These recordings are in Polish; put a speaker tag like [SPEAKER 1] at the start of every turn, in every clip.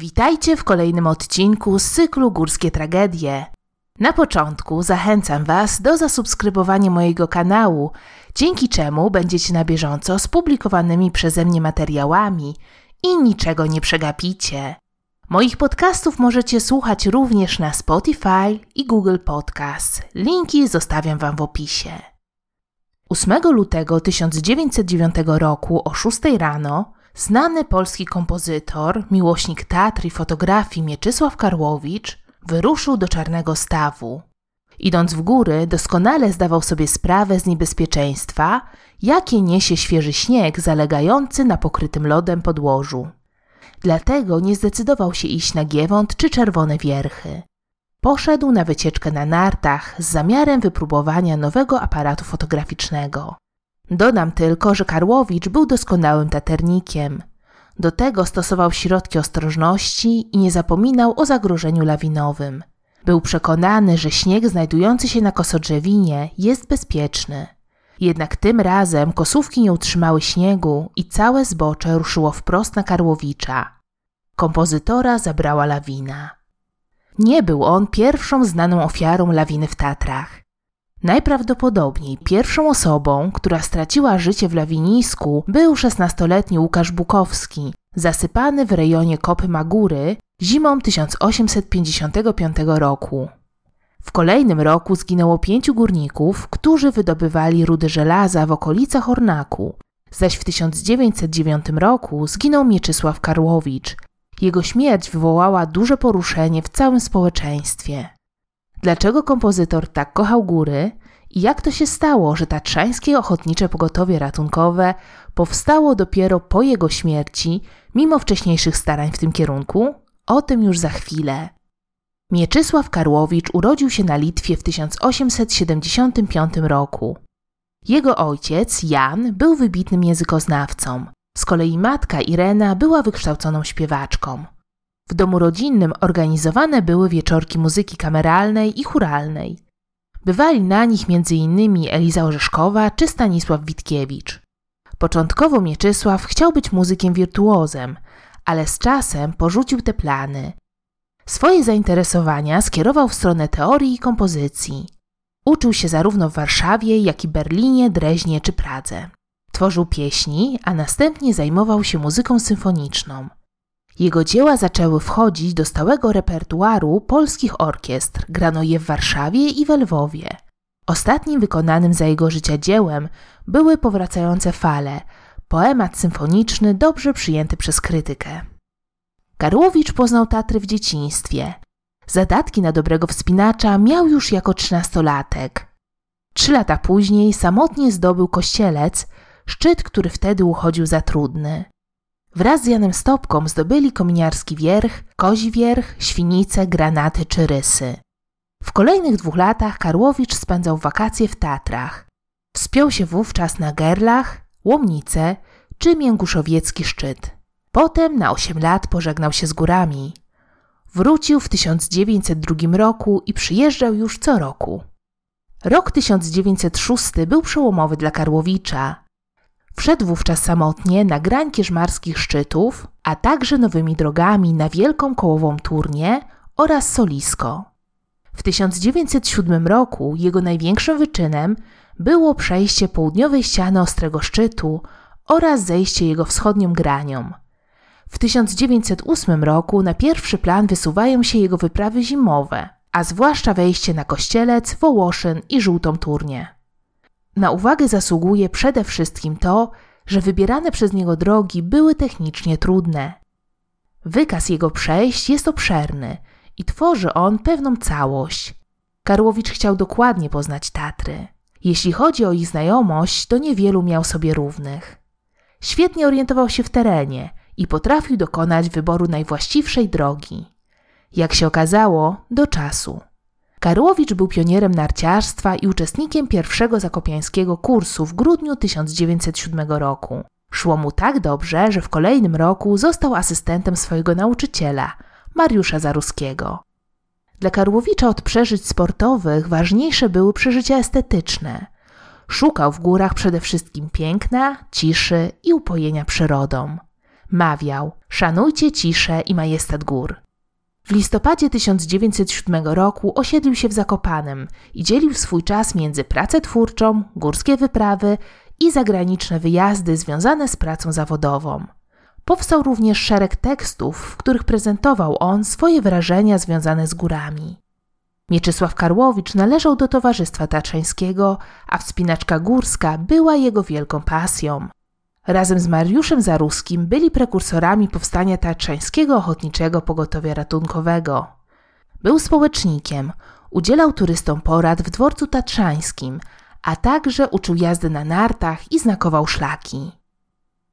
[SPEAKER 1] Witajcie w kolejnym odcinku z cyklu Górskie Tragedie. Na początku zachęcam Was do zasubskrybowania mojego kanału, dzięki czemu będziecie na bieżąco z publikowanymi przeze mnie materiałami i niczego nie przegapicie. Moich podcastów możecie słuchać również na Spotify i Google Podcast. Linki zostawiam Wam w opisie. 8 lutego 1909 roku o 6 rano znany polski kompozytor, miłośnik teatr i fotografii Mieczysław Karłowicz wyruszył do Czarnego Stawu. Idąc w góry, doskonale zdawał sobie sprawę z niebezpieczeństwa, jakie niesie świeży śnieg zalegający na pokrytym lodem podłożu. Dlatego nie zdecydował się iść na Giewont czy Czerwone Wierchy. Poszedł na wycieczkę na nartach z zamiarem wypróbowania nowego aparatu fotograficznego. Dodam tylko, że Karłowicz był doskonałym taternikiem. Do tego stosował środki ostrożności i nie zapominał o zagrożeniu lawinowym. Był przekonany, że śnieg znajdujący się na kosodrzewinie jest bezpieczny. Jednak tym razem kosówki nie utrzymały śniegu i całe zbocze ruszyło wprost na Karłowicza. Kompozytora zabrała lawina. Nie był on pierwszą znaną ofiarą lawiny w Tatrach. Najprawdopodobniej pierwszą osobą, która straciła życie w lawinisku, był 16-letni Łukasz Bukowski, zasypany w rejonie Kopy Magury zimą 1855 roku. W kolejnym roku zginęło pięciu górników, którzy wydobywali rudy żelaza w okolicach Ornaku, zaś w 1909 roku zginął Mieczysław Karłowicz. Jego śmierć wywołała duże poruszenie w całym społeczeństwie. Dlaczego kompozytor tak kochał góry i jak to się stało, że Tatrzańskie Ochotnicze Pogotowie Ratunkowe powstało dopiero po jego śmierci, mimo wcześniejszych starań w tym kierunku? O tym już za chwilę. Mieczysław Karłowicz urodził się na Litwie w 1875 roku. Jego ojciec, Jan, był wybitnym językoznawcą. Z kolei matka Irena była wykształconą śpiewaczką. W domu rodzinnym organizowane były wieczorki muzyki kameralnej i churalnej. Bywali na nich m.in. Eliza Orzeszkowa czy Stanisław Witkiewicz. Początkowo Mieczysław chciał być muzykiem wirtuozem, ale z czasem porzucił te plany. Swoje zainteresowania skierował w stronę teorii i kompozycji. Uczył się zarówno w Warszawie, jak i Berlinie, Dreźnie czy Pradze. Tworzył pieśni, a następnie zajmował się muzyką symfoniczną. Jego dzieła zaczęły wchodzić do stałego repertuaru polskich orkiestr, grano je w Warszawie i we Lwowie. Ostatnim wykonanym za jego życia dziełem były powracające fale, poemat symfoniczny dobrze przyjęty przez krytykę. Karłowicz poznał Tatry w dzieciństwie. Zadatki na dobrego wspinacza miał już jako trzynastolatek. Trzy lata później samotnie zdobył kościelec, szczyt, który wtedy uchodził za trudny. Wraz z Janem Stopką zdobyli kominiarski wierch, kozi wierch, świnice, granaty czy rysy. W kolejnych dwóch latach Karłowicz spędzał wakacje w Tatrach. Wspiął się wówczas na Gerlach, Łomnice czy Mięguszowiecki szczyt. Potem na 8 lat pożegnał się z górami. Wrócił w 1902 roku i przyjeżdżał już co roku. Rok 1906 był przełomowy dla Karłowicza. Wszedł wówczas samotnie na grań kierzmarskich szczytów, a także nowymi drogami na Wielką Kołową Turnię oraz Solisko. W 1907 roku jego największym wyczynem było przejście południowej ściany Ostrego Szczytu oraz zejście jego wschodnią granią. W 1908 roku na pierwszy plan wysuwają się jego wyprawy zimowe, a zwłaszcza wejście na Kościelec, Wołoszyn i Żółtą Turnię. Na uwagę zasługuje przede wszystkim to, że wybierane przez niego drogi były technicznie trudne. Wykaz jego przejść jest obszerny i tworzy on pewną całość. Karłowicz chciał dokładnie poznać Tatry. Jeśli chodzi o ich znajomość, to niewielu miał sobie równych. Świetnie orientował się w terenie i potrafił dokonać wyboru najwłaściwszej drogi. Jak się okazało, do czasu. Karłowicz był pionierem narciarstwa i uczestnikiem pierwszego zakopiańskiego kursu w grudniu 1907 roku. Szło mu tak dobrze, że w kolejnym roku został asystentem swojego nauczyciela, Mariusza Zaruskiego. Dla Karłowicza od przeżyć sportowych ważniejsze były przeżycia estetyczne. Szukał w górach przede wszystkim piękna, ciszy i upojenia przyrodą. Mawiał: Szanujcie ciszę i majestat gór. W listopadzie 1907 roku osiedlił się w Zakopanem i dzielił swój czas między pracę twórczą, górskie wyprawy i zagraniczne wyjazdy związane z pracą zawodową. Powstał również szereg tekstów, w których prezentował on swoje wrażenia związane z górami. Mieczysław Karłowicz należał do Towarzystwa Tatrzańskiego, a wspinaczka górska była jego wielką pasją. Razem z Mariuszem Zaruskim byli prekursorami powstania Tatrzańskiego Ochotniczego Pogotowia Ratunkowego. Był społecznikiem, udzielał turystom porad w dworcu tatrzańskim, a także uczył jazdy na nartach i znakował szlaki.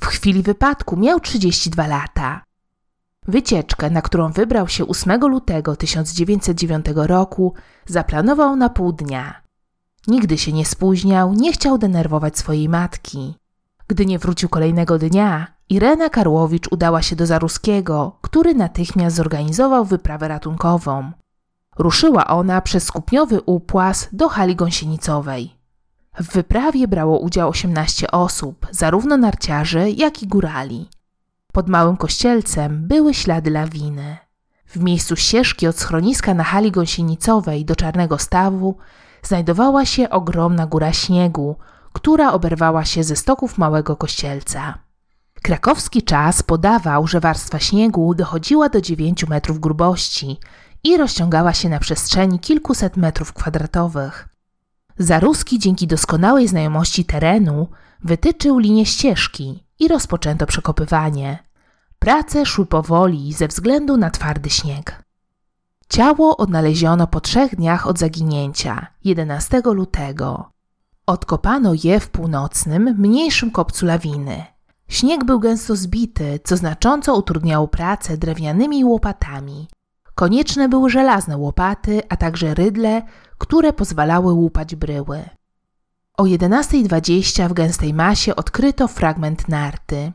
[SPEAKER 1] W chwili wypadku miał 32 lata. Wycieczkę, na którą wybrał się 8 lutego 1909 roku, zaplanował na pół dnia. Nigdy się nie spóźniał, nie chciał denerwować swojej matki. Gdy nie wrócił kolejnego dnia, Irena Karłowicz udała się do Zaruskiego, który natychmiast zorganizował wyprawę ratunkową. Ruszyła ona przez skupniowy upłas do hali gąsienicowej. W wyprawie brało udział 18 osób, zarówno narciarzy, jak i górali. Pod małym kościelcem były ślady lawiny. W miejscu ścieżki od schroniska na hali gąsienicowej do Czarnego Stawu znajdowała się ogromna góra śniegu, która oberwała się ze stoków małego kościelca. Krakowski czas podawał, że warstwa śniegu dochodziła do 9 metrów grubości i rozciągała się na przestrzeni kilkuset metrów kwadratowych. Zaruski dzięki doskonałej znajomości terenu wytyczył linię ścieżki i rozpoczęto przekopywanie. Prace szły powoli ze względu na twardy śnieg. Ciało odnaleziono po trzech dniach od zaginięcia, 11 lutego. Odkopano je w północnym, mniejszym kopcu lawiny. Śnieg był gęsto zbity, co znacząco utrudniało pracę drewnianymi łopatami. Konieczne były żelazne łopaty, a także rydle, które pozwalały łupać bryły. O 11.20 w gęstej masie odkryto fragment narty.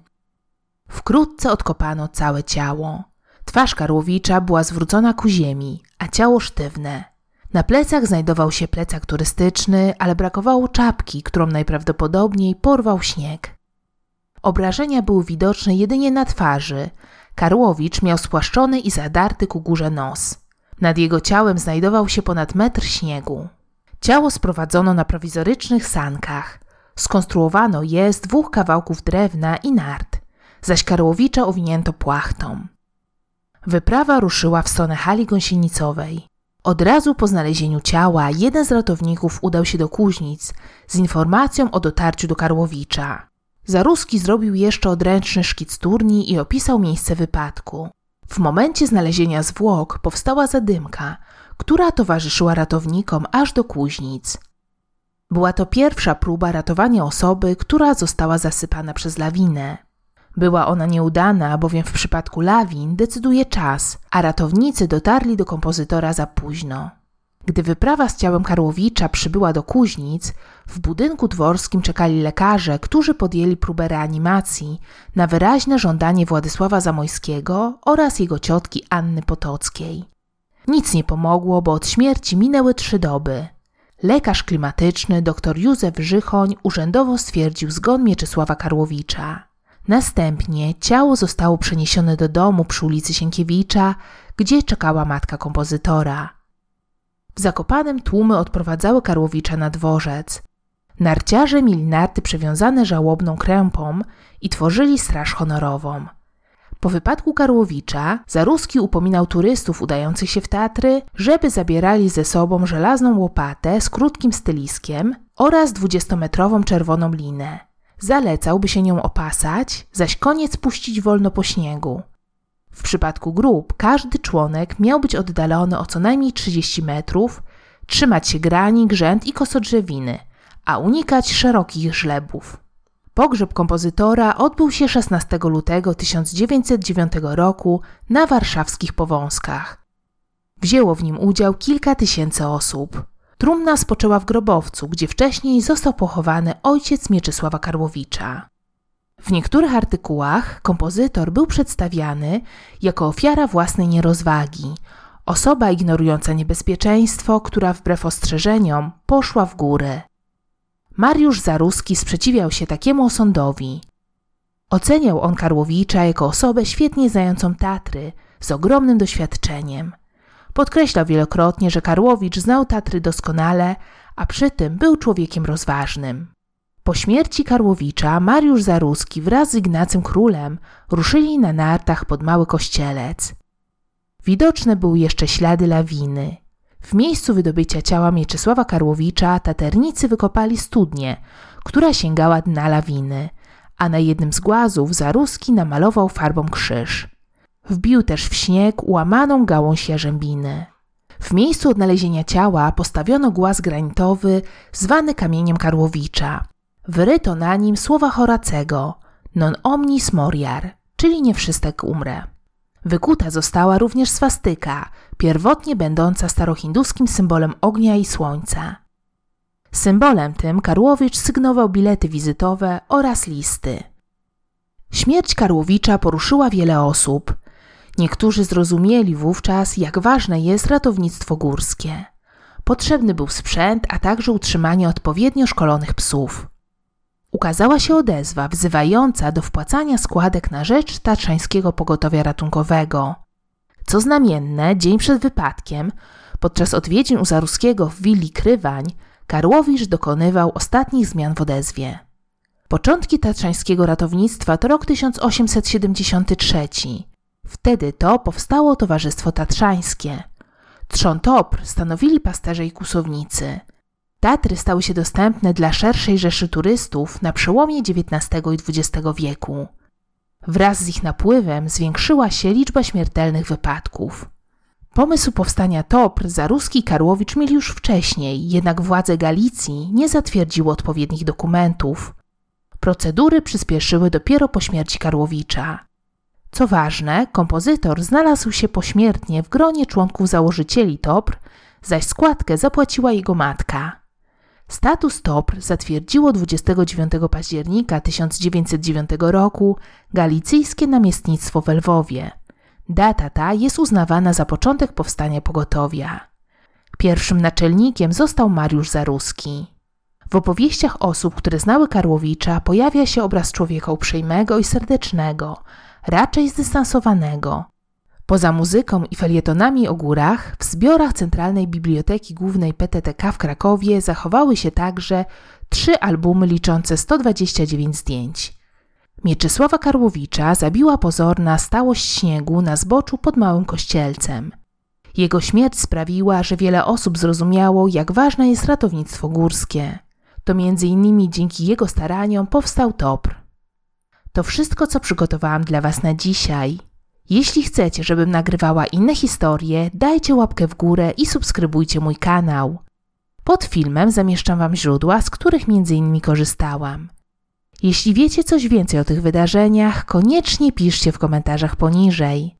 [SPEAKER 1] Wkrótce odkopano całe ciało. Twarz Karłowicza była zwrócona ku ziemi, a ciało sztywne. Na plecach znajdował się plecak turystyczny, ale brakowało czapki, którą najprawdopodobniej porwał śnieg. Obrażenia były widoczne jedynie na twarzy. Karłowicz miał spłaszczony i zadarty ku górze nos. Nad jego ciałem znajdował się ponad metr śniegu. Ciało sprowadzono na prowizorycznych sankach. Skonstruowano je z dwóch kawałków drewna i nart, zaś Karłowicza owinięto płachtą. Wyprawa ruszyła w stronę hali gąsienicowej. Od razu po znalezieniu ciała jeden z ratowników udał się do Kuźnic z informacją o dotarciu do Karłowicza. Zaruski zrobił jeszcze odręczny szkic turni i opisał miejsce wypadku. W momencie znalezienia zwłok powstała zadymka, która towarzyszyła ratownikom aż do Kuźnic. Była to pierwsza próba ratowania osoby, która została zasypana przez lawinę. Była ona nieudana, bowiem w przypadku lawin decyduje czas, a ratownicy dotarli do kompozytora za późno. Gdy wyprawa z ciałem Karłowicza przybyła do Kuźnic, w budynku dworskim czekali lekarze, którzy podjęli próbę reanimacji na wyraźne żądanie Władysława Zamojskiego oraz jego ciotki Anny Potockiej. Nic nie pomogło, bo od śmierci minęły trzy doby. Lekarz klimatyczny dr Józef Żychoń urzędowo stwierdził zgon Mieczysława Karłowicza. Następnie ciało zostało przeniesione do domu przy ulicy Sienkiewicza, gdzie czekała matka kompozytora. W Zakopanem tłumy odprowadzały Karłowicza na dworzec. Narciarze mieli narty przewiązane żałobną krępą i tworzyli straż honorową. Po wypadku Karłowicza Zaruski upominał turystów udających się w Tatry, żeby zabierali ze sobą żelazną łopatę z krótkim styliskiem oraz dwudziestometrową czerwoną linę. Zalecał, by się nią opasać, zaś koniec puścić wolno po śniegu. W przypadku grup każdy członek miał być oddalony o co najmniej 30 metrów, trzymać się grani, grzęt i kosodrzewiny, a unikać szerokich żlebów. Pogrzeb kompozytora odbył się 16 lutego 1909 roku na warszawskich Powązkach. Wzięło w nim udział kilka tysięcy osób. Trumna spoczęła w grobowcu, gdzie wcześniej został pochowany ojciec Mieczysława Karłowicza. W niektórych artykułach kompozytor był przedstawiany jako ofiara własnej nierozwagi, osoba ignorująca niebezpieczeństwo, która wbrew ostrzeżeniom poszła w górę. Mariusz Zaruski sprzeciwiał się takiemu osądowi. Oceniał on Karłowicza jako osobę świetnie znającą Tatry, z ogromnym doświadczeniem. Podkreślał wielokrotnie, że Karłowicz znał Tatry doskonale, a przy tym był człowiekiem rozważnym. Po śmierci Karłowicza Mariusz Zaruski wraz z Ignacym Królem ruszyli na nartach pod Mały Kościelec. Widoczne były jeszcze ślady lawiny. W miejscu wydobycia ciała Mieczysława Karłowicza taternicy wykopali studnię, która sięgała dna lawiny, a na jednym z głazów Zaruski namalował farbą krzyż. Wbił też w śnieg łamaną gałąź jarzębiny. W miejscu odnalezienia ciała postawiono głaz granitowy zwany kamieniem Karłowicza. Wyryto na nim słowa Horacego non omnis moriar, czyli nie wszystek umrę. Wykuta została również swastyka, pierwotnie będąca starohinduskim symbolem ognia i słońca. Symbolem tym Karłowicz sygnował bilety wizytowe oraz listy. Śmierć Karłowicza poruszyła wiele osób. Niektórzy zrozumieli wówczas, jak ważne jest ratownictwo górskie. Potrzebny był sprzęt, a także utrzymanie odpowiednio szkolonych psów. Ukazała się odezwa wzywająca do wpłacania składek na rzecz Tatrzańskiego Pogotowia Ratunkowego. Co znamienne, dzień przed wypadkiem, podczas odwiedzin u Zaruskiego w willi Krywań, Karłowicz dokonywał ostatnich zmian w odezwie. Początki tatrzańskiego ratownictwa to rok 1873. Wtedy to powstało Towarzystwo Tatrzańskie. Trzon Topr stanowili pasterze i kusownicy. Tatry stały się dostępne dla szerszej rzeszy turystów na przełomie XIX i XX wieku. Wraz z ich napływem zwiększyła się liczba śmiertelnych wypadków. Pomysł powstania TOPR Zaruski Karłowicz mieli już wcześniej, jednak władze Galicji nie zatwierdziły odpowiednich dokumentów. Procedury przyspieszyły dopiero po śmierci Karłowicza. Co ważne, kompozytor znalazł się pośmiertnie w gronie członków założycieli TOPR, zaś składkę zapłaciła jego matka. Status TOPR zatwierdziło 29 października 1909 roku Galicyjskie Namiestnictwo w Lwowie. Data ta jest uznawana za początek powstania pogotowia. Pierwszym naczelnikiem został Mariusz Zaruski. W opowieściach osób, które znały Karłowicza, pojawia się obraz człowieka uprzejmego i serdecznego, raczej zdystansowanego. Poza muzyką i felietonami o górach, w zbiorach Centralnej Biblioteki Głównej PTTK w Krakowie zachowały się także trzy albumy liczące 129 zdjęć. Mieczysława Karłowicza zabiła pozorna stałość śniegu na zboczu pod Małym Kościelcem. Jego śmierć sprawiła, że wiele osób zrozumiało, jak ważne jest ratownictwo górskie. To między innymi dzięki jego staraniom powstał TOPR. To wszystko, co przygotowałam dla Was na dzisiaj. Jeśli chcecie, żebym nagrywała inne historie, dajcie łapkę w górę i subskrybujcie mój kanał. Pod filmem zamieszczam Wam źródła, z których innymi korzystałam. Jeśli wiecie coś więcej o tych wydarzeniach, koniecznie piszcie w komentarzach poniżej.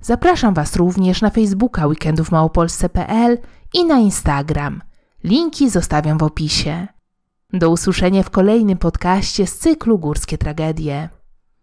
[SPEAKER 1] Zapraszam Was również na Facebooka weekendówmałopolsce.pl i na Instagram. Linki zostawiam w opisie. Do usłyszenia w kolejnym podcaście z cyklu Górskie Tragedie.